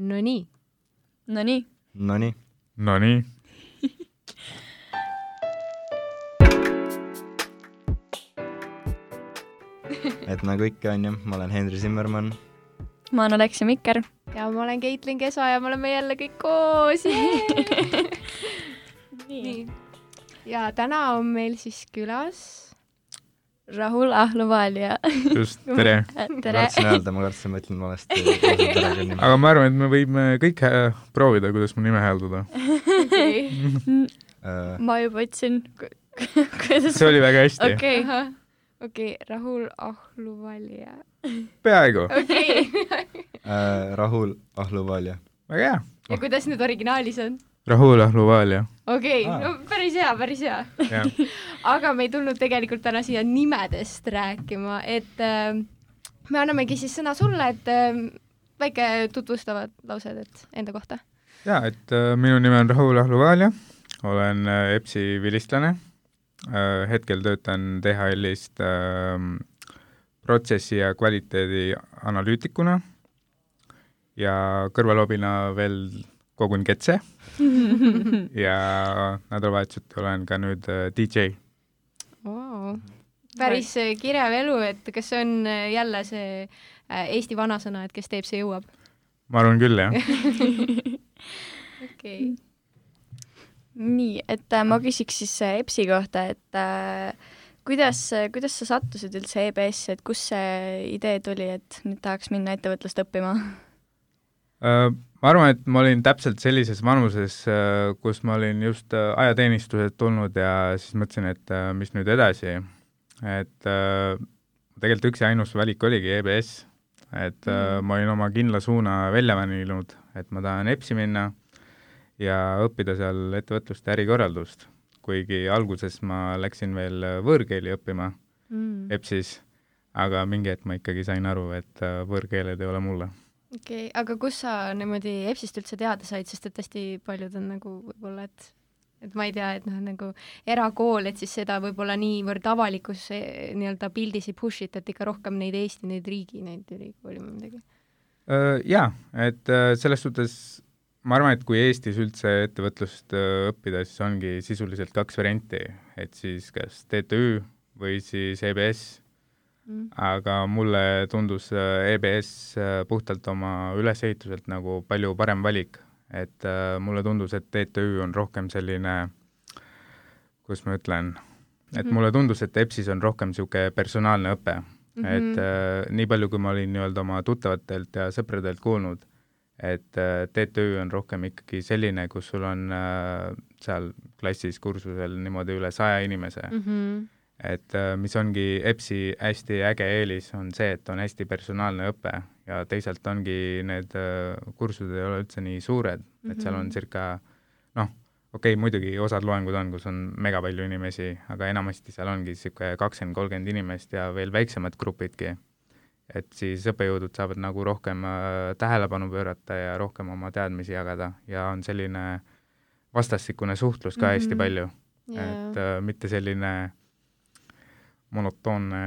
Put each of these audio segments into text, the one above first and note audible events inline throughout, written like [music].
Nonii, Nonii, Nonii, Nonii, [laughs] et nagu ikka onju, ma olen Henri Zimmermann. ma olen Aleksi Mikker. ja ma olen Keitlin Kesa ja me oleme jälle kõik koos. [laughs] nii. ja täna on meil siis külas Rahul Ahluvalia. just, tere. [laughs] tere. kartsin öelda, ma kartsin, ma ütlen valesti. [laughs] aga ma arvan, et me võime kõik hää- proovida, kuidas mu nime hääldada. Äh, ma juba ütlesin, [laughs] kuidas see oli väga hästi okei, okei, Rahul Ahluvalja. peaaegu, okei. äh, Rahul Ahluvalja. väga hea. ja kuidas nüüd originaalis on? Rahul Ahluvalia. okei okay., no päris hea, päris hea. jah, [laughs] aga me ei tulnud tegelikult täna siia nimedest rääkima, et äh, me annamegi siis sõna sulle, et äh, väike tutvustavad laused, et enda kohta. ja et äh, minu nimi on Rahul Ahluvalia, olen äh, EBS-i vilistlane äh,. hetkel töötan DHL-ist äh, protsessi ja kvaliteedi analüütikuna ja kõrvalhobina veel kogun ketse [laughs] ja nädalavahetuseti olen ka nüüd äh, DJ. Wow. päris äh, kirev elu, et kas see on äh, jälle see Eesti vanasõna, et kes teeb, see jõuab? ma arvan küll, jah. [laughs] okei. nii, et ma küsiks siis EBS-i kohta, et äh, kuidas, kuidas sa sattusid üldse EBS-i, et kust see idee tuli, et nüüd tahaks minna ettevõtlust õppima? Äh, ma arvan, et ma olin täpselt sellises vanuses, kus ma olin just äh, ajateenistuselt tulnud ja siis mõtlesin, et äh, mis nüüd edasi. et äh, tegelikult üks ja ainus valik oligi EBS, et mm. ma olin oma kindla suuna välja valinud, et ma tahan EBS-i minna ja õppida seal ettevõtlust ja ärikorraldust, kuigi alguses ma läksin veel võõrkeeli õppima Mm. EBS-is, aga mingi hetk ma ikkagi sain aru, et äh, võõrkeeled ei ole mulle okei, aga kus sa niimoodi EBS-ist üldse teada said, sest et hästi paljud on nagu võib-olla, et et ma ei tea, et noh, nagu erakool, et siis seda võib-olla niivõrd avalikus eh, nii-öelda pildis ei push ita, et ikka rohkem neid Eesti, neid riigi, neid ülikooli või midagi. Jaa, et äh, selles suhtes ma arvan, et kui Eestis üldse ettevõtlust õppida, siis ongi sisuliselt kaks varianti, et siis kas TTÜ või siis EBS, Mm. aga mulle tundus äh, EBS äh, puhtalt oma ülesehituselt nagu palju parem valik, et äh, mulle tundus, et TTÜ on rohkem selline, kuidas ma ütlen, et Mhm. mulle tundus, et EBS-is on rohkem niisugune personaalne õpe mm, -hmm. et äh, nii palju, kui ma olin nii-öelda oma tuttavatelt ja sõpradelt kuulnud, et äh, TTÜ on rohkem ikkagi selline, kus sul on äh, seal klassis kursusel niimoodi üle saja inimese mm, mm -hmm. Et äh, mis ongi EBS-i hästi äge eelis, on see, et on hästi personaalne õpe ja teisalt ongi need äh, kursused ei ole üldse nii suured mm, -hmm. et seal on Mhm. circa noh, okei okay,, muidugi osad loengud on, kus on mega palju inimesi, aga enamasti seal ongi niisugune kakskümmend, kolmkümmend inimest ja veel väiksemad grupidki. et siis õppejõudud saavad nagu rohkem äh, tähelepanu pöörata ja rohkem oma teadmisi jagada ja on selline vastastikune suhtlus ka mm -hmm. hästi Mhm. palju et äh, mitte selline monotoonne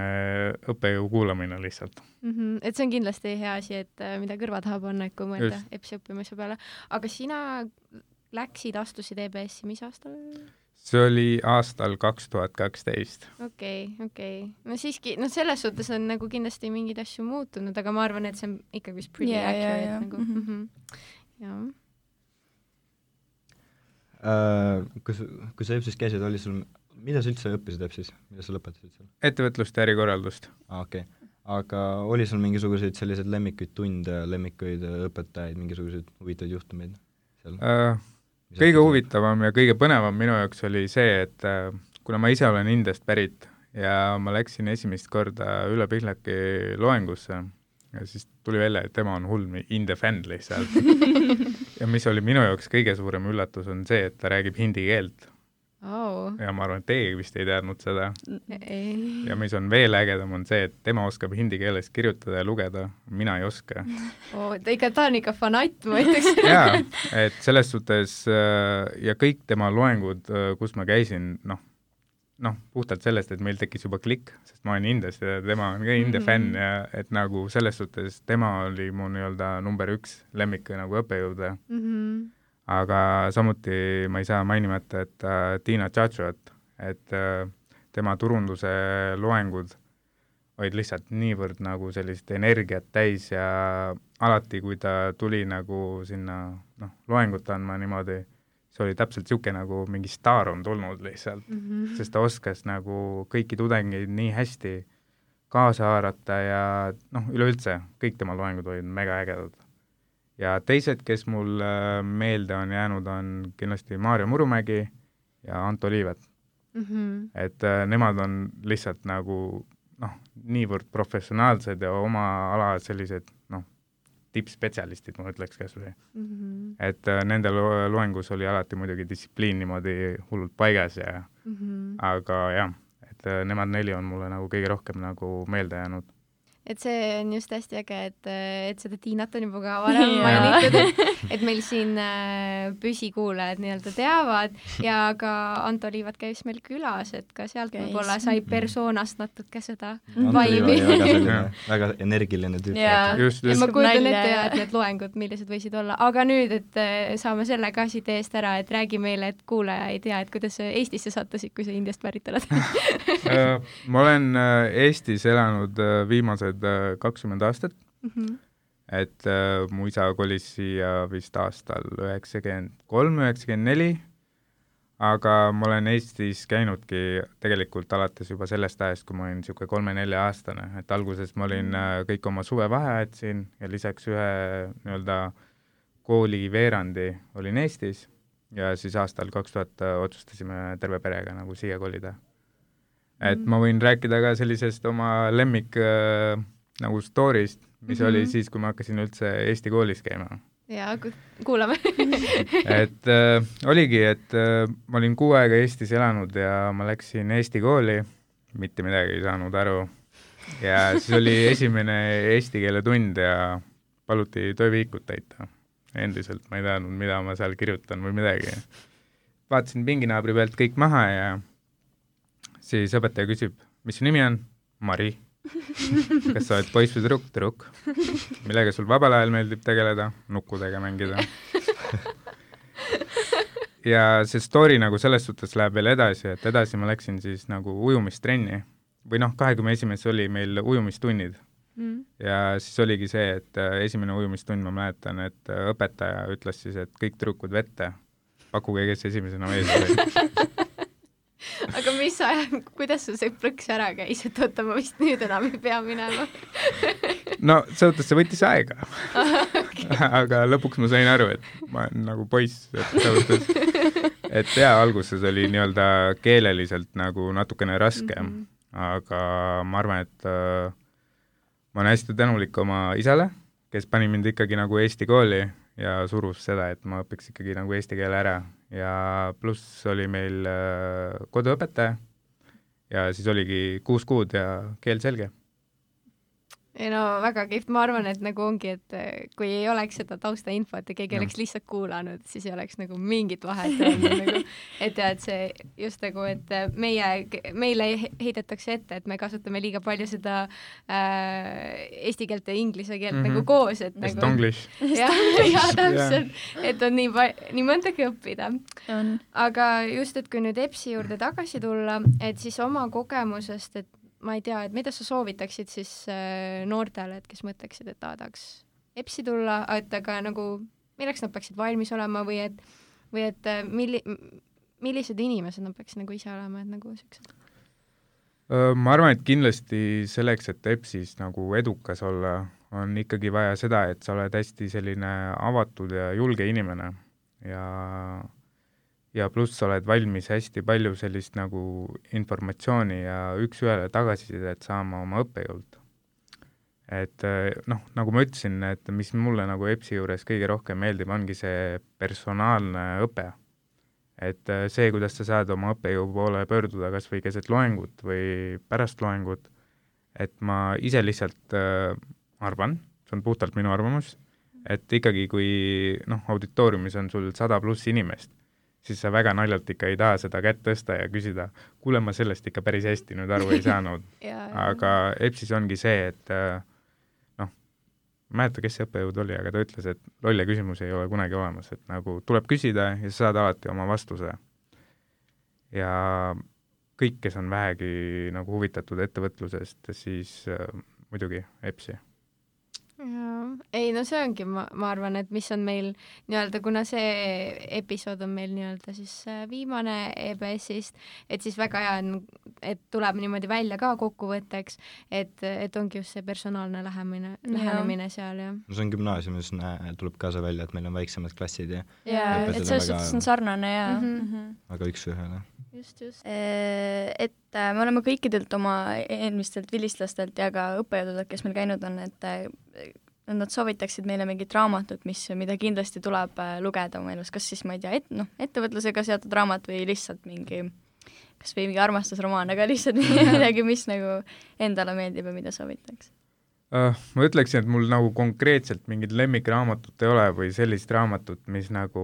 õppejõu kuulamine lihtsalt. mm. -hmm. et see on kindlasti hea asi, et äh, mida kõrva taha panna, et kui mõelda. EBS-i õppimise peale. aga sina läksid, astusid EBS-i, mis aastal? see oli aastal kaks tuhat kaksteist. okei okay,, okei okay.. no siiski, noh, selles suhtes on nagu kindlasti mingeid asju muutunud, aga ma arvan, et see on ikkagi vist pretty yeah, accurate jaa. nagu Mhm. mm. -hmm. jah. Äh, kui sa, kui sa EBS-is käisid, oli sul, mida sa üldse õppisid EBS-is, mida sa lõpetasid seal? ettevõtlust ja ärikorraldust. aa, okei okay.. aga oli sul mingisuguseid selliseid lemmikuid tunde, lemmikuid õpetajaid, mingisuguseid huvitavaid juhtumeid seal? Äh, kõige. huvitavam ja kõige põnevam minu jaoks oli see, et äh, kuna ma ise olen Indiast pärit ja ma läksin esimest korda Ülle Pihlaki loengusse ja siis tuli välja, et tema on hull India fänn lihtsalt. [laughs] ja mis oli minu jaoks kõige suurem üllatus, on see, et ta räägib hindi keelt Oh. ja ma arvan, et teie vist ei teadnud seda. ja mis on veel ägedam, on see, et tema oskab hindi keeles kirjutada ja lugeda, mina ei oska. oh,, ta ikka, ta on ikka fanatt, ma ütleks. [laughs] jaa, et selles suhtes äh, ja kõik tema loengud, kus ma käisin, noh, noh, puhtalt sellest, et meil tekkis juba klikk, sest ma olen Indiast ja tema on ka India mm -hmm. fänn ja et nagu selles suhtes tema oli mu nii-öelda number üks lemmik nagu õppejõud mm. -hmm. Aga samuti ma ei saa mainimata, et äh, Tiina Tšatšot, et äh, tema turunduse loengud olid lihtsalt niivõrd nagu sellist energiat täis ja alati, kui ta tuli nagu sinna noh, loengut andma niimoodi see oli täpselt niisugune nagu mingi staar on tulnud lihtsalt mm, -hmm. sest ta oskas nagu kõiki tudengeid nii hästi kaasa haarata ja noh, üleüldse kõik tema loengud olid mega ägedad. Ja teised, kes mul meelde on jäänud, on kindlasti Maarja Murumägi ja Anto Liivet mm. -hmm. et äh, nemad on lihtsalt nagu noh, niivõrd professionaalsed ja oma ala sellised tippspetsialistid, ma ütleks kas või mm. -hmm. et äh, nende lo loengus oli alati muidugi distsipliin niimoodi hullult paigas ja mm, -hmm. aga jah, et äh, nemad neli on mulle nagu kõige rohkem nagu meelde jäänud et see on just hästi äge, et, et seda Tiinat on juba ka [laughs] varem mainitud, et, et meil siin äh, püsikuulajad nii-öelda teavad [laughs] ja ka Anto Liivat käis meil külas, et ka sealt võib-olla sai persoonast natuke seda vaibi. väga, väga energiline tüüp. ja ma kujutan ette ja et need loengud, millised võisid olla, aga nüüd, et äh, saame selle ka siit eest ära, et räägi meile, et kuulaja ei tea, et kuidas sa Eestisse sattusid, kui sa Indiast pärit oled. [laughs] Äh, ma olen Eestis elanud viimased nüüd äh, kakskümmend aastat. Mm. -hmm. et äh, mu isa kolis siia vist aastal üheksakümmend kolm, üheksakümmend neli, aga ma olen Eestis käinudki tegelikult alates juba sellest ajast, kui ma olin niisugune kolme-nelja-aastane, et alguses ma olin äh, kõik oma suvevaheajad siin ja lisaks ühe nii-öelda kooliveerandi olin Eestis. Ja siis aastal kaks tuhat otsustasime terve perega nagu siia kolida et mm. ma võin rääkida ka sellisest oma lemmik äh, nagu story'st, mis mm -hmm. oli siis, kui ma hakkasin üldse Eesti koolis käima. jaa, kuulame [laughs] et äh, oligi, et äh, ma olin kuu aega Eestis elanud ja ma läksin Eesti kooli, mitte midagi ei saanud aru. ja siis oli [laughs] esimene eesti keele tund ja paluti tööviikut täita. endiselt ma ei teadnud, mida ma seal kirjutan või midagi. vaatasin pinginaabri pealt kõik maha ja siis õpetaja küsib, mis su nimi on? Mari [laughs] kas sa oled poiss või tüdruk? tüdruk. millega sul vabal ajal meeldib tegeleda? nukkudega mängida. [laughs] ja see story nagu selles suhtes läheb veel edasi, et edasi ma läksin siis nagu ujumistrenni või noh, kahekümne esimeses oli meil ujumistunnid mm.. ja siis oligi see, et äh, esimene ujumistund, ma mäletan, et äh, õpetaja ütles siis, et kõik tüdrukud vette, pakkuge, kes esimesena vees oli [laughs] aga mis ajal, kuidas sul see plõks ära käis, et oota, ma vist nüüd enam ei pea minema no selles mõttes see võttis aega okay. aga lõpuks ma sain aru, et ma olen nagu poiss, et selles mõttes, et jaa, alguses oli nii-öelda keeleliselt nagu natukene raske mm, -hmm. aga ma arvan, et äh, ma olen hästi tänulik oma isale, kes pani mind ikkagi nagu Eesti kooli ja surus seda, et ma õpiks ikkagi nagu eesti keele ära ja pluss oli meil äh, koduõpetaja. Ja siis oligi kuus kuud ja keel selge ei no väga kihvt, ma arvan, et nagu ongi, et eh, kui ei oleks seda taustainfot ja keegi no. oleks lihtsalt kuulanud, siis ei oleks nagu mingit vahet [laughs] nagu, et ja et see just nagu, et eh, meie, meile heidetakse ette, et me kasutame liiga palju seda äh, eesti keelt ja inglise keelt mm -hmm. nagu koos, et Est nagu [laughs] jah, ja täpselt, et on nii pa-, nii mõndagi õppida. aga just, et kui nüüd EBS-i juurde tagasi tulla, et siis oma kogemusest, et ma ei tea, et mida sa soovitaksid siis äh, noortele, et kes mõtleksid, et aa, tahaks EBS-i tulla, et aga nagu milleks nad peaksid valmis olema või et, või et äh, milli-, millised inimesed nad peaksid nagu ise olema, et nagu siuksed? ma arvan, et kindlasti selleks, et EBS-is nagu edukas olla, on ikkagi vaja seda, et sa oled hästi selline avatud ja julge inimene ja ja pluss sa oled valmis hästi palju sellist nagu informatsiooni ja üks-ühele tagasisidet saama oma õppejõult. et eh, noh, nagu ma ütlesin, et mis mulle nagu EBS-i juures kõige rohkem meeldib, ongi see personaalne õpe. et eh, see, kuidas sa saad oma õppejõu poole pöörduda kas või keset loengut või pärast loengut, et ma ise lihtsalt äh, arvan, see on puhtalt minu arvamus, et ikkagi, kui noh, auditooriumis on sul sada pluss inimest siis sa väga naljalt ikka ei taha seda kätt tõsta ja küsida, kuule, ma sellest ikka päris hästi nüüd aru ei [laughs] saanud. aga EBS-is ongi see, et äh, noh, ma ei mäleta, kes see õppejõud oli, aga ta ütles, et lolle küsimusi ei ole kunagi olemas, et nagu tuleb küsida ja sa saad alati oma vastuse. ja kõik, kes on vähegi nagu huvitatud ettevõtlusest, siis äh, muidugi EBS-i jaa, ei no see ongi, ma, ma arvan, et mis on meil nii-öelda, kuna see episood on meil nii-öelda siis äh, viimane EBS-ist, et siis väga hea on, et tuleb niimoodi välja ka kokkuvõtteks, et, et ongi just see personaalne lähemine, lähenemine seal ja. no see on gümnaasiumis, tuleb ka see välja, et meil on väiksemad klassid ja jaa, et selles suhtes väga... on sarnane ja mm -hmm. Mm -hmm. väga üks-ühele. just, just. Et äh, me oleme kõikidelt oma eelmistelt vilistlastelt ja ka õppejõududelt, kes meil käinud on, et äh, nad soovitaksid meile mingit raamatut, mis, mida kindlasti tuleb äh, lugeda oma elus, kas siis ma ei tea, et noh, ettevõtlusega seotud raamat või lihtsalt mingi kas või mingi armastusromaan, aga lihtsalt [laughs] midagi, mis nagu endale meeldib ja mida soovitaks uh,? Ma ütleksin, et mul nagu konkreetselt mingit lemmikraamatut ei ole või sellist raamatut, mis nagu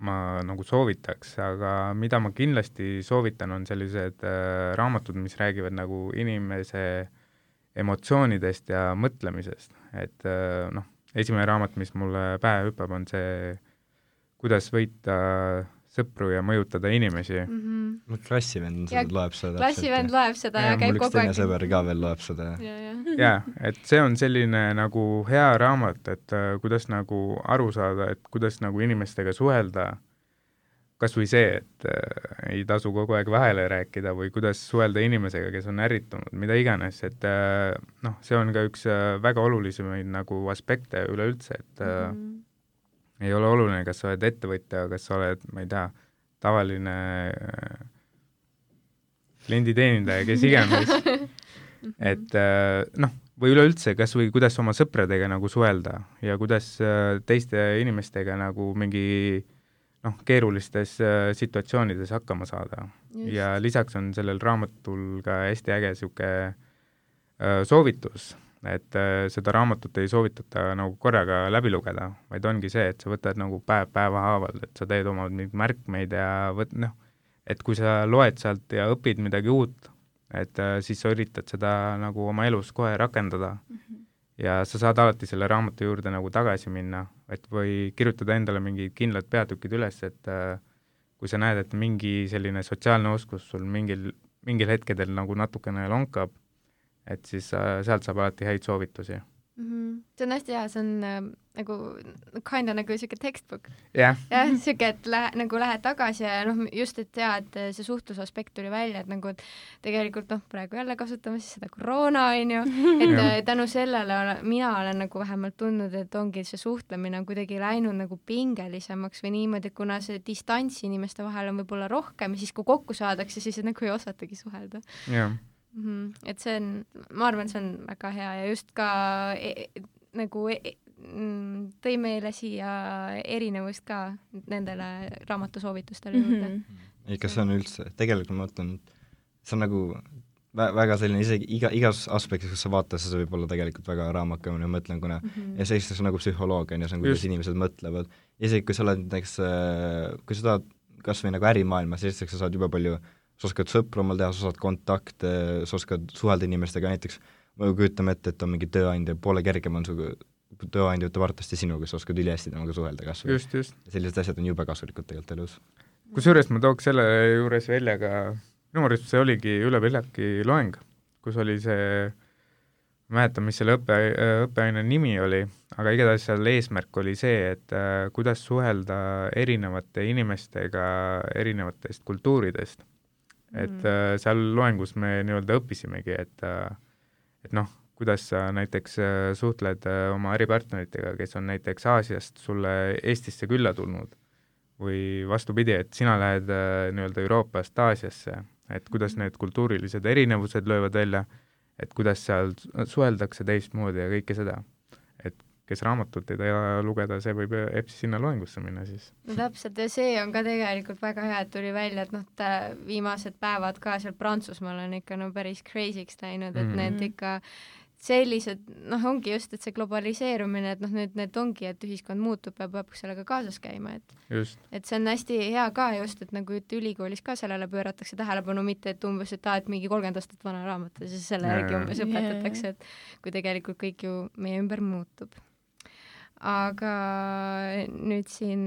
ma nagu soovitaks, aga mida ma kindlasti soovitan, on sellised uh, raamatud, mis räägivad nagu inimese äh, emotsioonidest ja mõtlemisest, et äh, noh, esimene raamat, mis mulle pähe hüppab, on see kuidas võita sõpru ja mõjutada inimesi mm. -hmm. no klassivend loeb seda klassivend loeb seda ja, ja käib kogu aeg. teine sõber ka veel loeb seda. [laughs] jaa, et see on selline nagu hea raamat, et uh, kuidas nagu aru saada, et kuidas nagu inimestega suhelda kas või see, et äh, ei tasu kogu aeg vahele rääkida või kuidas suhelda inimesega, kes on ärritunud, mida iganes, et äh, noh, see on ka üks äh, väga olulisemaid nagu aspekte üleüldse, et äh, mm -hmm. ei ole oluline, kas sa oled ettevõtja, kas sa oled, ma ei tea, tavaline äh, klienditeenindaja, kes iganes [laughs] et äh, noh, või üleüldse kas või kuidas oma sõpradega nagu suhelda ja kuidas äh, teiste inimestega nagu mingi äh, noh, keerulistes äh, situatsioonides hakkama saada. ja lisaks on sellel raamatul ka hästi äge niisugune äh, soovitus, et äh, seda raamatut ei soovitata nagu korraga läbi lugeda, vaid ongi see, et sa võtad nagu päev päeva haaval, et sa teed oma mingeid märkmeid ja võt-, noh, et kui sa loed sealt ja õpid midagi uut, et siis sa üritad seda nagu oma elus kohe rakendada mm. -hmm ja sa saad alati selle raamatu juurde nagu tagasi minna, et või kirjutada endale mingid kindlad peatükid üles, et äh, kui sa näed, et mingi selline sotsiaalne oskus sul mingil, mingil hetkedel nagu natukene lonkab, et siis äh, sealt saab alati häid soovitusi mm. -hmm. see on hästi hea, see on äh, nagu kinda nagu siuke textbook yeah.. jah, siuke, et lähe, nagu lähed tagasi ja noh, just, et jaa, et see suhtlusaspekt tuli välja, et nagu et tegelikult noh, praegu jälle kasutame siis seda koroona, onju, et äh, tänu sellele ole, mina olen nagu vähemalt tundnud, et ongi see suhtlemine on kuidagi läinud nagu pingelisemaks või niimoodi, et kuna see distants inimeste vahel on võib-olla rohkem, siis kui kokku saadakse, siis nagu ei osatagi suhelda. jah mm. -hmm. et see on, ma arvan, see on väga hea ja just ka e, e nagu e, e mm, tõi meile siia erinevust ka nendele raamatusoovitustele mm -hmm. juurde. ei, kas see on üldse, tegelikult ma mõtlen, see on nagu vä-, väga selline isegi iga, igas aspektis, kus sa vaatad, see võib olla tegelikult väga raamakamine, ma mõtlen, kuna mm -hmm. ja see on nagu psühholoogia, on ju, see on, kuidas Just. inimesed mõtlevad. isegi kui sa oled näiteks, äh, kui sa tahad kas või nagu ärimaailmas, siis sa saad jube palju äh, sa oskad sõpru omal teha, sa saad kontakte, sa oskad suhelda inimestega, näiteks me kujutame ette, et on mingi tööandja, poole kergem on su tööandja võtab arvatavasti sinuga, sa oskad ülihästi temaga suhelda kas või. sellised asjad on jube kasulikud tegelikult elus. kusjuures ma tooks selle juures välja ka, minu arust see oligi Ülle Viljaki loeng, kus oli see, ma ei mäleta, mis selle õppe, õppeaine nimi oli, aga igatahes seal eesmärk oli see, et äh, kuidas suhelda erinevate inimestega erinevatest kultuuridest et mm. äh, seal loengus me nii-öelda õppisimegi, et äh, et noh, kuidas sa näiteks äh, suhtled oma äripartneritega, kes on näiteks Aasiast sulle Eestisse külla tulnud või vastupidi, et sina lähed äh, nii-öelda Euroopast Aasiasse, et kuidas mm. need kultuurilised erinevused löövad välja, et kuidas seal suheldakse teistmoodi ja kõike seda. Kes raamatut ei taha lugeda, see võib EBS-i sinna loengusse minna siis. no täpselt ja see on ka tegelikult väga hea, et tuli välja, et noh, viimased päevad ka seal Prantsusmaal on ikka no päris crazy'ks läinud, et mm -hmm. need ikka sellised, noh, ongi just, et see globaliseerumine, et noh, nüüd need ongi, et ühiskond muutub ja peab sellega kaasas käima, et just, et see on hästi hea ka just, et nagu et ülikoolis ka sellele pööratakse tähelepanu, mitte et umbes, et aa, et mingi kolmkümmend aastat vana raamat ja siis selle järgi Jaa. umbes õpetatakse, et kui tegelikult kõik ju meie ümber muutub. Aga nüüd siin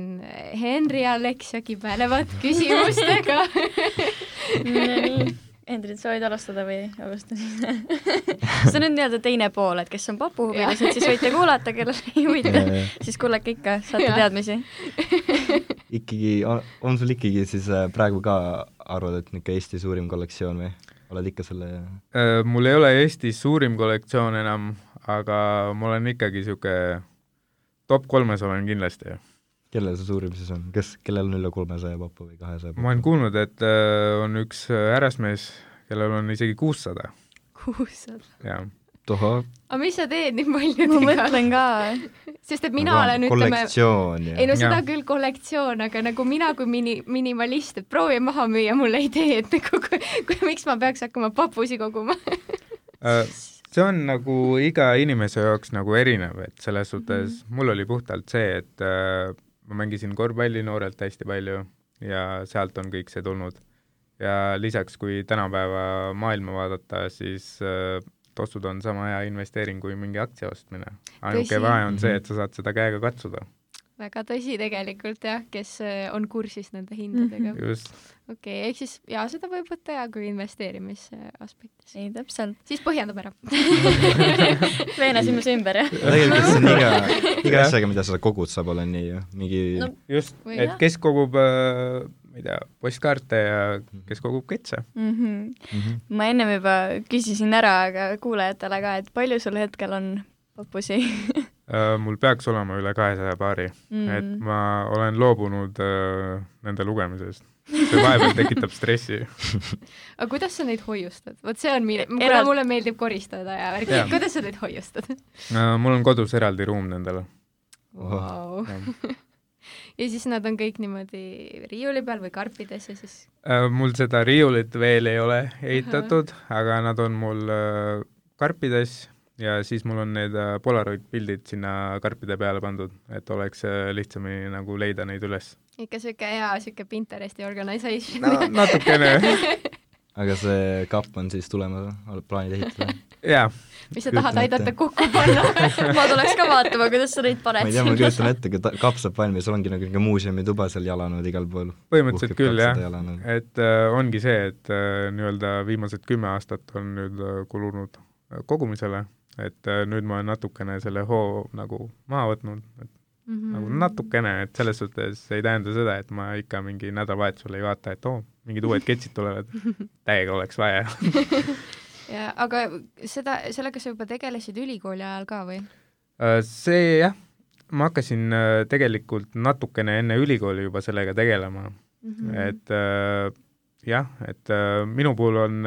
Henri ja Alexia kibelevad küsimustega [laughs] nii, Hendrik, sa võid alustada või alustan [laughs] see on nüüd nii-öelda teine pool, et kes on papuhuvilised, siis võite kuulata, kellel ei huvita, siis kuulake ikka, saate Jah. teadmisi. [laughs] ikkagi, on sul ikkagi siis äh, praegu ka arvad, et niisugune Eesti suurim kollektsioon või? oled ikka selle Äh, mul ei ole Eestis suurim kollektsioon enam, aga ma olen ikkagi niisugune top kolmes olen kindlasti. kellel see suurim siis on, kes, kellel on üle kolmesaja papu või kahesaja ma olen kuulnud, et äh, on üks äh, härrasmees, kellel on isegi kuussada, kuussada. jah. tohoh, aga mis sa teed nii ma paljudega? mõtlen ka, sest et mina olen, ütleme, kollektsioon ja ei no seda Jah. küll kollektsioon, aga nagu mina kui mini, minimalist, et proovi maha müüa mulle idee, et nagu kui, kui, miks ma peaks hakkama papusi koguma. [laughs] See on nagu iga inimese jaoks nagu erinev, et selles suhtes mm -hmm. mul oli puhtalt see, et äh, ma mängisin korvpalli noorelt hästi palju ja sealt on kõik see tulnud. ja lisaks, kui tänapäeva maailma vaadata, siis äh, tossud on sama hea investeering kui mingi aktsia ostmine. ainuke vahe on see, et sa saad seda käega katsuda. Väga tõsi tegelikult jah, kes äh, on kursis nende hindadega mm. -hmm. just, okei okay,, ehk siis ja seda võib võtta ja kui investeerimise aspektis. ei täpselt, siis põhjendab ära. [laughs] veenasime su ümber jah? tegelikult see on iga, [laughs] iga Jah. asjaga, mida sa kogud, saab olla nii ju, mingi No, just, et jah. kes kogub äh, ma ei tea, postkaarte ja kes kogub ketse. mm. -hmm. mm -hmm. ma ennem juba küsisin ära, aga kuulajatele ka, et palju sul hetkel on papusi Äh, [laughs] mul peaks olema üle kahesaja paari mm. et ma olen loobunud äh, nende lugemisest. see vahepeal tekitab stressi. [laughs] aga kuidas sa neid hoiustad? vot see on minu, kuna Eraldi- mulle meeldib koristada ja värki kuidas sa neid hoiustad Äh, mul on kodus eraldi ruum nendele. wow.? ja siis nad on kõik niimoodi riiuli peal või karpides ja siis Äh, mul seda riiulit veel ei ole ehitatud, aga nad on mul äh, karpides ja siis mul on need äh, Polaroid pildid sinna karpide peale pandud, et oleks äh, lihtsamini nagu leida neid üles. ikka siuke hea siuke Pinteresti organization. No natukene, [laughs] aga see kapp on siis tulemas, oled plaanid ehitada? jaa, mis sa tahad aidata kokku panna? [laughs] Ma tuleks ka vaatama, kuidas sa neid ma paned ei tea, ma kujutan ette, kui kapp saab valmis, ongi nagu niisugune muuseumituba seal jalanud igal pool. põhimõtteliselt küll jah, et äh, ongi see, et äh, nii-öelda viimased kümme aastat on nüüd äh, kulunud äh, kogumisele, et äh, nüüd ma olen natukene selle hoo nagu maha võtnud, et mm. -hmm. nagu natukene, et selles suhtes ei tähenda seda, et ma ikka mingi nädalavahetusel ei vaata, et oo oh,, mingid uued ketsid tulevad, [laughs] täiega oleks vaja. [laughs] ja aga seda, sellega sa juba tegelesid ülikooli ajal ka või? Äh, see jah, ma hakkasin äh, tegelikult natukene enne ülikooli juba sellega tegelema mm, -hmm. et jah, et minu puhul on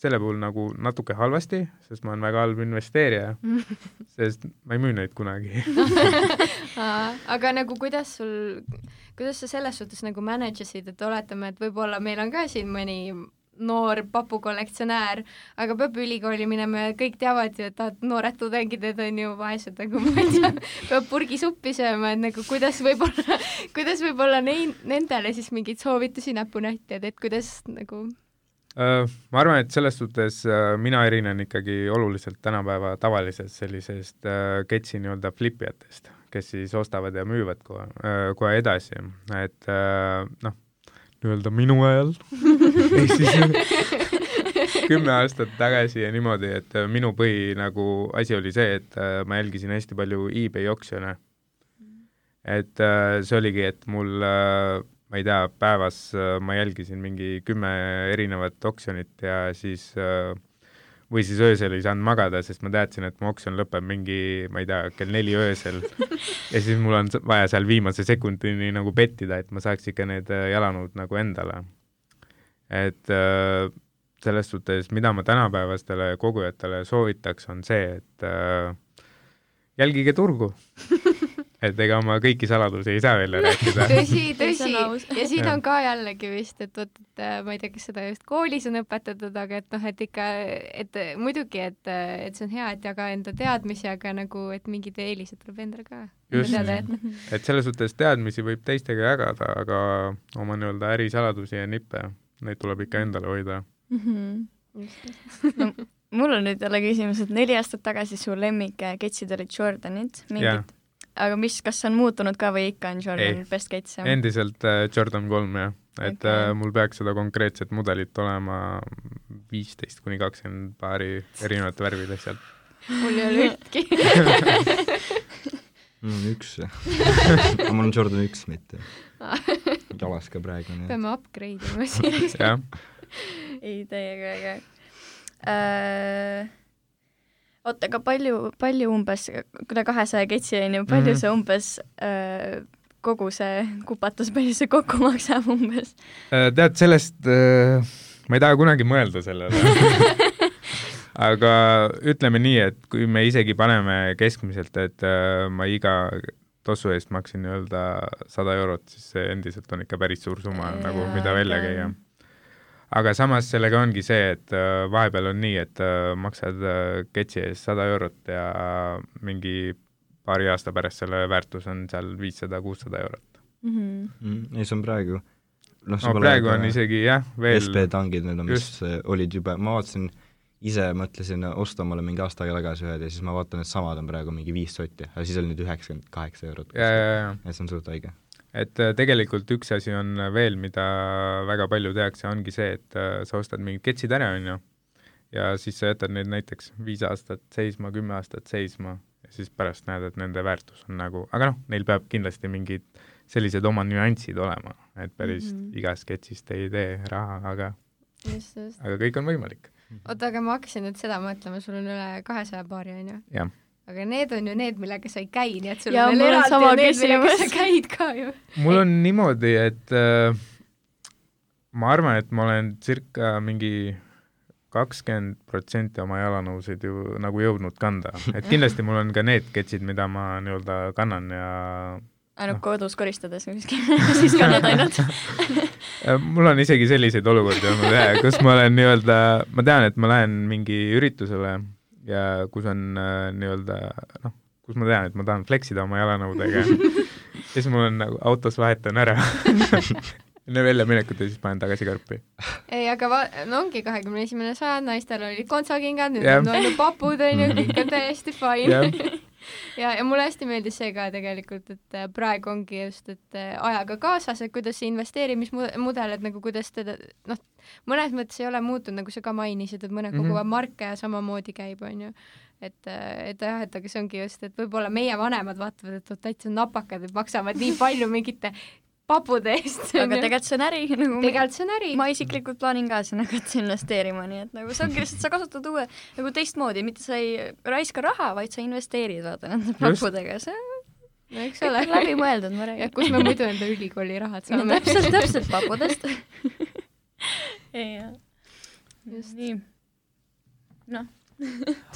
selle puhul nagu natuke halvasti, sest ma olen väga halb investeerija, [laughs] sest ma ei müü neid kunagi. [laughs] Aga nagu kuidas sul, kuidas sa selles suhtes nagu manage isid, et oletame, et võib-olla meil on ka siin mõni noor papukollektsionäär, aga peab ülikooli minema ja kõik teavad ju, et ah, noored tudengid, need on ju vaesed nagu ma ei tea, peab purgi suppi sööma, et nagu kuidas võib-olla, kuidas võib-olla neil, nendele siis mingeid soovitusi näppu näiti, et, kuidas nagu ma arvan, et selles suhtes äh, mina erinen ikkagi oluliselt tänapäeva tavalisest sellisest äh, ketsi nii-öelda flipijatest, kes siis ostavad ja müüvad kohe, kohe edasi, et äh, noh, nii-öelda minu ajal [laughs] ehk siis [laughs] kümme aastat tagasi ja niimoodi, et äh, minu põhi nagu asi oli see, et äh, ma jälgisin hästi palju eBay oksjone. et äh, see oligi, et mul äh, ma ei tea, päevas äh, ma jälgisin mingi kümme erinevat oksjonit ja siis äh, või siis öösel ei saanud magada, sest ma teadsin, et mu oksjon lõpeb mingi, ma ei tea, kell neli öösel. [laughs] ja siis mul on vaja seal viimase sekundini nagu pettida, et ma saaks ikka need äh, jalanõud nagu endale. et selles suhtes, mida ma tänapäevastele kogujatele soovitaks, on see, et jälgige turgu. [laughs] et ega ma kõiki saladusi ei saa välja rääkida. [laughs] tõsi, See tõsi ja siin on ka jällegi vist, et vot, et äh, ma ei tea, kas seda just koolis on õpetatud, aga et noh, et ikka, et muidugi, et, äh, et see on hea, et jaga enda teadmisi, aga nagu, et mingid eelised tuleb endale ka Just. [laughs] et selles suhtes teadmisi võib teistega jagada, aga oma nii-öelda ärisaladusi ja nippe, neid tuleb ikka endale hoida. Mhm. no mul on nüüd jälle küsimus, et neli aastat tagasi su lemmik äh, ketsid olid Jordanid, mingid, aga mis, kas on muutunud ka või ikka on Jordan Ei. best kets? jah? endiselt äh, Jordan kolm jah, et Okei. okay. mul peaks seda konkreetset mudelit olema viisteist kuni kakskümmend paari erinevate värvide sealt. mul ei ole ühtki. [laughs] mul on üks aga mul on Jordan üks, mitte jalas ka praegu, peame upgrade ima siis. jah, ei, täiega äge äh, oota, aga palju, palju umbes, üle kahesaja ketsi on ju, palju Mhm. see umbes äh, kogu see kupatus, palju see kokku maksab umbes? Äh, tead, sellest äh, ma ei taha kunagi mõelda sellele [laughs] aga ütleme nii, et kui me isegi paneme keskmiselt, et äh, ma iga tossu eest maksin nii-öelda sada eurot, siis see endiselt on ikka päris suur summa nagu, mida välja käia. Aga samas sellega ongi see, et äh, vahepeal on nii, et äh, maksad äh, ketsi eest sada eurot ja mingi paari aasta pärast selle väärtus on seal viissada, kuussada eurot. Mm -hmm. mm, ei, see on praegu noh, no praegu on isegi jah, veel SB tangid, need on, mis Just. olid juba, ma vaatasin, ise mõtlesin osta omale mingi aasta aega tagasi ühed ja siis ma vaatan, et samad on praegu mingi viis sotti, aga siis oli nüüd üheksakümmend kaheksa eurot. et see on suht õige. Et äh, tegelikult üks asi on veel, mida väga palju tehakse, ongi see, et äh, sa ostad mingid ketsid ära, on ju, ja siis sa jätad neid näiteks viis aastat seisma, kümme aastat seisma ja siis pärast näed, et nende väärtus on nagu, aga noh, neil peab kindlasti mingid sellised oma nüansid olema, et päris mm. -hmm. igast ketšist ei tee raha, aga, just, just. aga kõik on võimalik. oota, aga ma hakkasin nüüd seda mõtlema, sul on üle kahesaja paari, onju. jah, aga need on ju need, millega sa ei käi, nii et sul Jaa, on veel mul on eraldi sama need, millega sa käid ka ju. mul on niimoodi, et äh, ma arvan, et ma olen circa mingi kakskümmend protsenti oma jalanõusid ju nagu jõudnud kanda, et kindlasti mul on ka need ketsid, mida ma nii-öelda kannan ja ainult Noh. kodus koristades kuskil [laughs] siis kannad ainult äh, mul on isegi selliseid olukordi olnud jah, kus ma olen nii-öelda, ma tean, et ma lähen mingi üritusele ja kus on äh, nii-öelda noh, kus ma tean, et ma tahan flex ida oma jalanõudega [laughs] ja siis mul on nagu autos vahetan ära [laughs] enne väljaminekut ja siis panen tagasi karpi. ei, aga va-, no ongi kahekümne esimene sajand, naistel olid kontsakingad, nüüd Jah. on ainult papud, onju, kõik on täiesti fine. [laughs] [laughs] ja, ja mulle hästi meeldis see ka tegelikult, et äh, praegu ongi just, et äh, ajaga kaasas, et kuidas see investeerimismudel, et nagu kuidas teda, noh, mõnes mõttes ei ole muutunud, nagu sa ka mainisid, et mõned Mhm. koguvad marke ja samamoodi käib, onju. et, äh, et jah, et aga see ongi just, et võib-olla meie vanemad vaatavad, et oot, täitsa napakad, et maksavad nii palju mingite papude eest. aga tegelikult see on äri nagu tegelikult see on äri. ma isiklikult plaanin ka sinna hakata investeerima, nii et nagu see ongi lihtsalt, sa kasutad uue nagu teistmoodi, mitte sa ei raiska raha, vaid sa investeerid vaata nende pappudega, see on no eks ole läbimõeldud, ma ja räägin. kus me [laughs] muidu enda ülikooli rahad no saame täpselt, täpselt pappudest. [laughs] Just. nii. noh,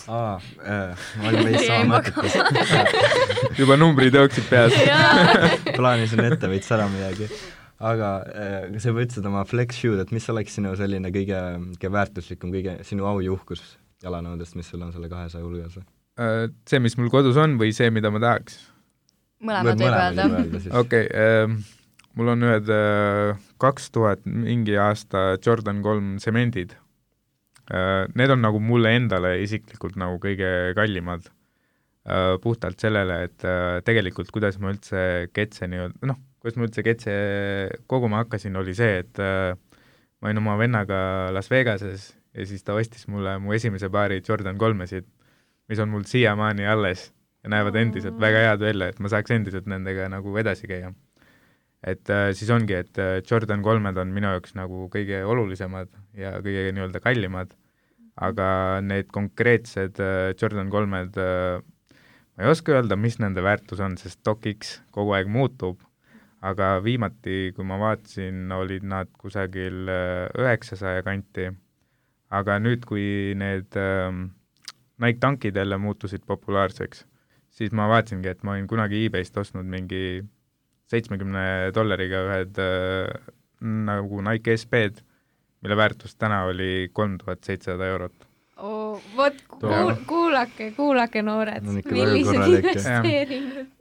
aa äh,, ma olin veits Jäin sama mõtetes. juba numbrid jooksid peas. [laughs] plaanisin ette veits ära midagi. aga äh, sa juba ütlesid oma flex shoe'd, et mis oleks sinu selline kõige, kõige väärtuslikum, kõige, sinu au ja uhkus jalanõudest, mis sul on selle kahesaja hulgas? Äh, see, mis mul kodus on või see, mida ma tahaks? mõlemad võib öelda. okei okay,, mul on ühed kaks tuhat mingi aasta Jordan kolm semendid. Need on nagu mulle endale isiklikult nagu kõige kallimad. puhtalt sellele, et äh, tegelikult kuidas ma üldse ketse nii-öelda, noh, kuidas ma üldse ketse koguma hakkasin, oli see, et äh, ma olin oma vennaga Las Vegases ja siis ta ostis mulle mu esimese paari Jordan kolmesid, mis on mul siiamaani alles ja näevad endiselt väga head välja, et ma saaks endiselt nendega nagu edasi käia. Et äh, siis ongi, et äh, Jordan kolmed on minu jaoks nagu kõige olulisemad ja kõige nii-öelda kallimad, aga need konkreetsed äh, Jordan kolmed ma ei oska öelda, mis nende väärtus on, sest DocX kogu aeg muutub, aga viimati, kui ma vaatasin, olid nad kusagil üheksasaja kanti, aga nüüd, kui need äh, Nike tankid jälle muutusid populaarseks, siis ma vaatasingi, et ma olin kunagi e-base'ist ostnud mingi seitsmekümne dollariga ühed äh, nagu Nike SB-d, mille väärtus täna oli kolm tuhat seitsesada eurot oh,. vot kuul, kuulake, kuulake, noored No millised investeeringud.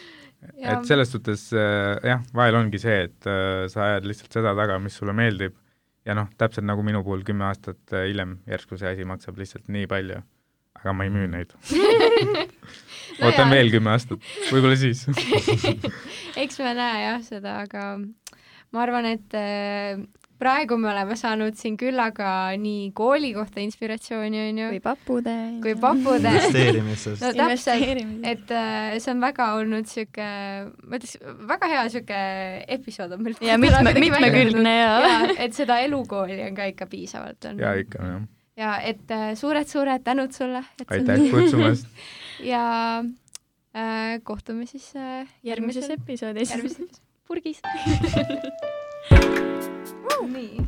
[laughs] et selles suhtes äh, jah, vahel ongi see, et äh, sa ajad lihtsalt seda taga, mis sulle meeldib ja noh, täpselt nagu minu puhul kümme aastat äh, hiljem järsku see asi maksab lihtsalt nii palju, aga ma ei müü neid. [laughs] No ootan veel kümme aastat, võib-olla siis. [laughs] Eks me näe jah seda, aga ma arvan, et äh, praegu me oleme saanud siin küllaga nii kooli kohta inspiratsiooni, onju, kui papude. kui papude. investeerimisest. [laughs] No täpselt, et äh, see on väga olnud sihuke, ma ütleks, väga hea sihuke episood on meil. ja mitme, mitmekülgne ja, ja et seda elukooli on ka ikka piisavalt on. ja ikka jah, ja et äh, suured-suured tänud sulle. aitäh kutsumast. [laughs] ja äh, kohtume siis äh, järgmises episoodis. järgmises purgis [laughs] nii